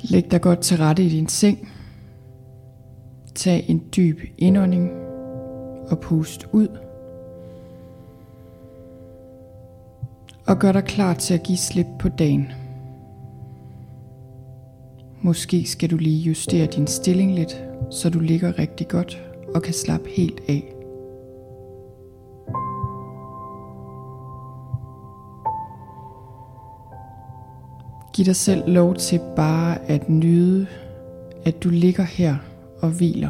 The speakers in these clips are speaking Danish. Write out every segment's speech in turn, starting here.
Læg dig godt til rette i din seng. Tag en dyb indånding og pust ud. Og gør dig klar til at give slip på dagen. Måske skal du lige justere din stilling lidt, så du ligger rigtig godt og kan slappe helt af. Giv dig selv lov til bare at nyde, at du ligger her og hviler.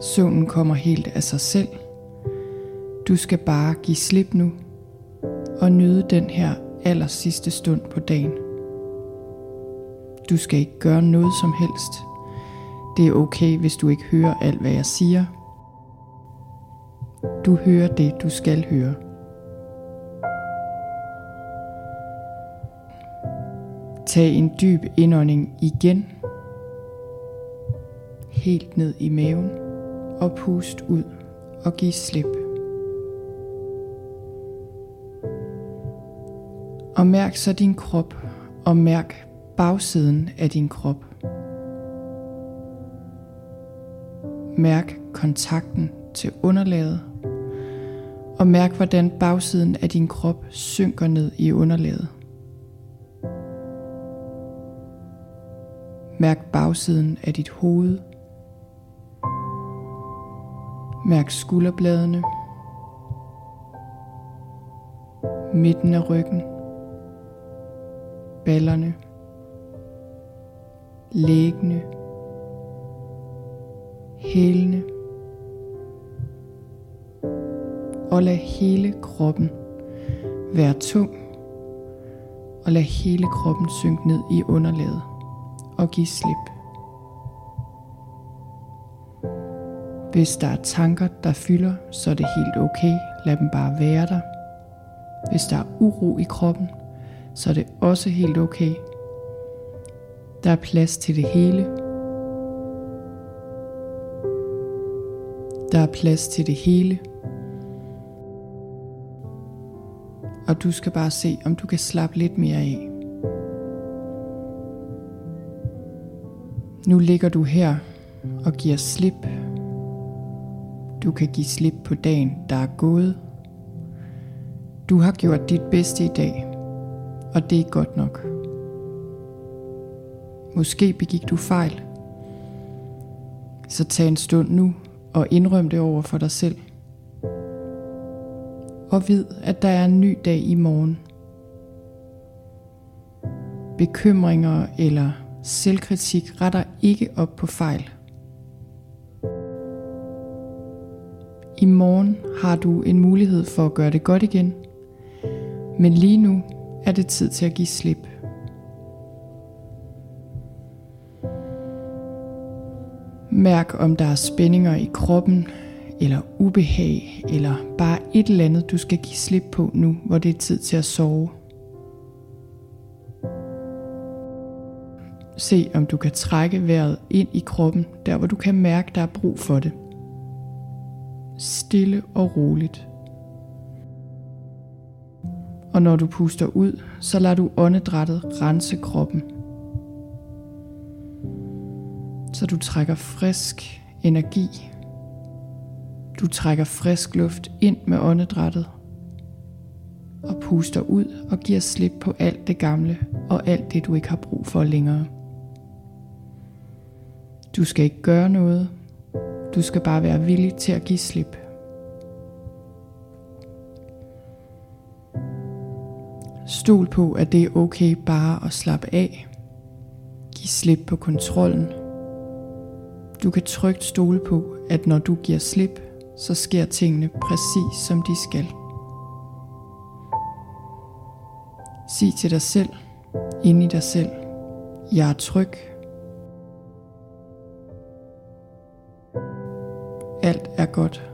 Søvnen kommer helt af sig selv. Du skal bare give slip nu og nyde den her aller sidste stund på dagen. Du skal ikke gøre noget som helst. Det er okay, hvis du ikke hører alt, hvad jeg siger. Du hører det, du skal høre. Tag en dyb indånding igen. Helt ned i maven og pust ud og giv slip. Og mærk så din krop og mærk bagsiden af din krop. Mærk kontakten til underlaget og mærk hvordan bagsiden af din krop synker ned i underlaget. Mærk bagsiden af dit hoved. Mærk skulderbladene. Midten af ryggen. Ballerne. Læggene. Hælene. Og lad hele kroppen være tung. Og lad hele kroppen synke ned i underlaget og give slip. Hvis der er tanker, der fylder, så er det helt okay. Lad dem bare være der. Hvis der er uro i kroppen, så er det også helt okay. Der er plads til det hele. Der er plads til det hele. Og du skal bare se, om du kan slappe lidt mere af. Nu ligger du her og giver slip. Du kan give slip på dagen, der er gået. Du har gjort dit bedste i dag, og det er godt nok. Måske begik du fejl. Så tag en stund nu og indrøm det over for dig selv. Og vid, at der er en ny dag i morgen. Bekymringer eller Selvkritik retter ikke op på fejl. I morgen har du en mulighed for at gøre det godt igen, men lige nu er det tid til at give slip. Mærk om der er spændinger i kroppen, eller ubehag, eller bare et eller andet, du skal give slip på nu, hvor det er tid til at sove. Se om du kan trække vejret ind i kroppen, der hvor du kan mærke, der er brug for det. Stille og roligt. Og når du puster ud, så lader du åndedrættet rense kroppen. Så du trækker frisk energi. Du trækker frisk luft ind med åndedrættet og puster ud og giver slip på alt det gamle og alt det du ikke har brug for længere. Du skal ikke gøre noget. Du skal bare være villig til at give slip. Stol på, at det er okay bare at slappe af. Giv slip på kontrollen. Du kan trygt stole på, at når du giver slip, så sker tingene præcis som de skal. Sig til dig selv, ind i dig selv, jeg er tryg, Alt er godt.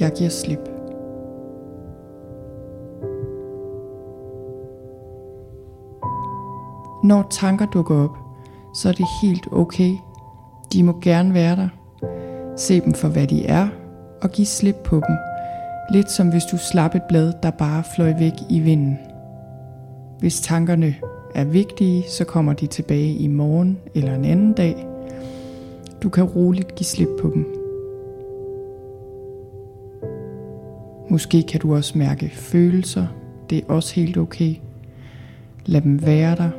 Jeg giver slip. Når tanker dukker op, så er det helt okay. De må gerne være der. Se dem for hvad de er, og giv slip på dem. Lidt som hvis du slap et blad, der bare fløj væk i vinden. Hvis tankerne er vigtige, så kommer de tilbage i morgen eller en anden dag. Du kan roligt give slip på dem. Måske kan du også mærke følelser. Det er også helt okay. Lad dem være der.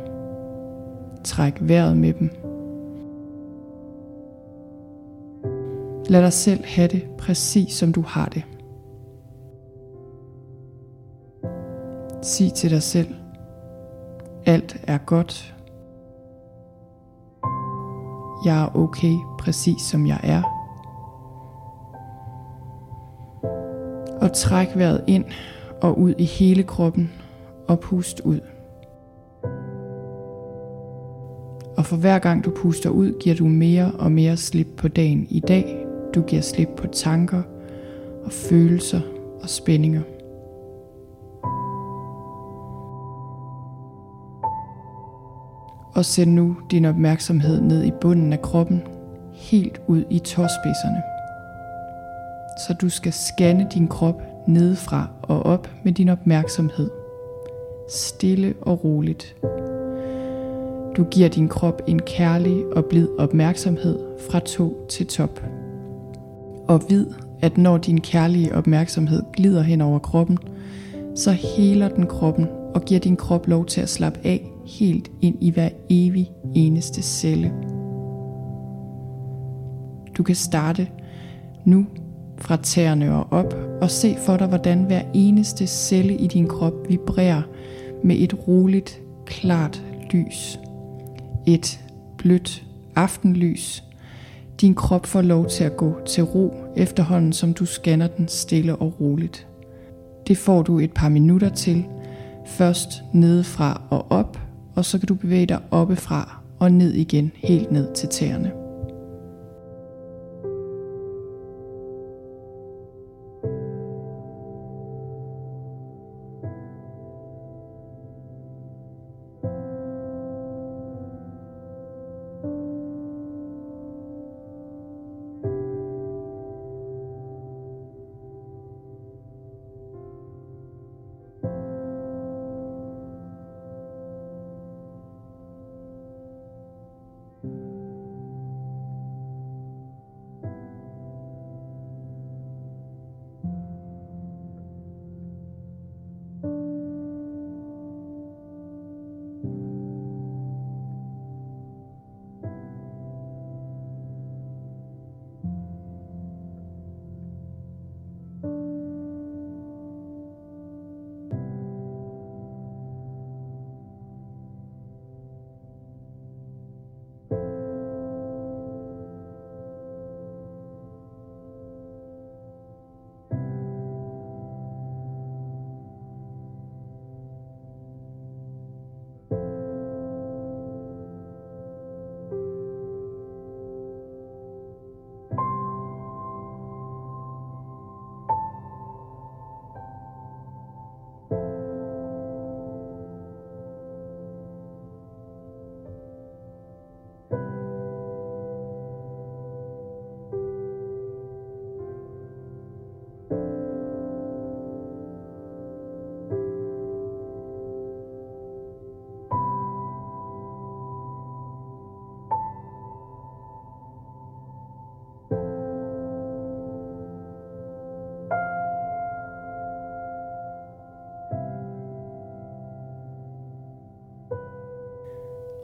Træk vejret med dem. Lad dig selv have det præcis som du har det. Sig til dig selv, alt er godt. Jeg er okay præcis som jeg er. Og træk vejret ind og ud i hele kroppen og pust ud. Og for hver gang du puster ud, giver du mere og mere slip på dagen i dag. Du giver slip på tanker og følelser og spændinger. Og send nu din opmærksomhed ned i bunden af kroppen, helt ud i tåspidserne. Så du skal scanne din krop nedefra og op med din opmærksomhed. Stille og roligt. Du giver din krop en kærlig og blid opmærksomhed fra to til top. Og vid, at når din kærlige opmærksomhed glider hen over kroppen, så heler den kroppen og giver din krop lov til at slappe af helt ind i hver evig eneste celle. Du kan starte nu fra tæerne og op og se for dig, hvordan hver eneste celle i din krop vibrerer med et roligt, klart lys. Et blødt aftenlys. Din krop får lov til at gå til ro efterhånden, som du scanner den stille og roligt. Det får du et par minutter til, først nedefra og op, og så kan du bevæge dig oppefra og ned igen, helt ned til tæerne.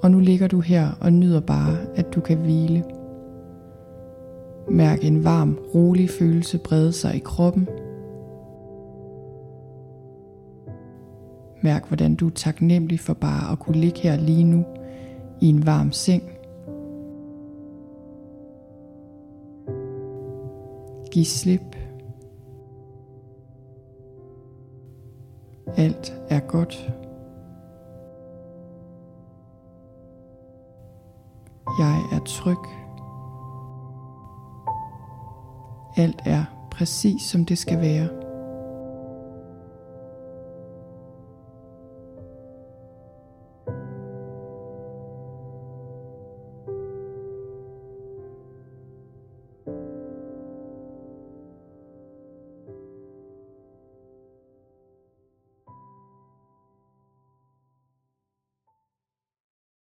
Og nu ligger du her og nyder bare, at du kan hvile. Mærk en varm, rolig følelse brede sig i kroppen. Mærk, hvordan du er taknemmelig for bare at kunne ligge her lige nu i en varm seng. Giv slip. Alt er godt. Jeg er tryg. Alt er præcis som det skal være.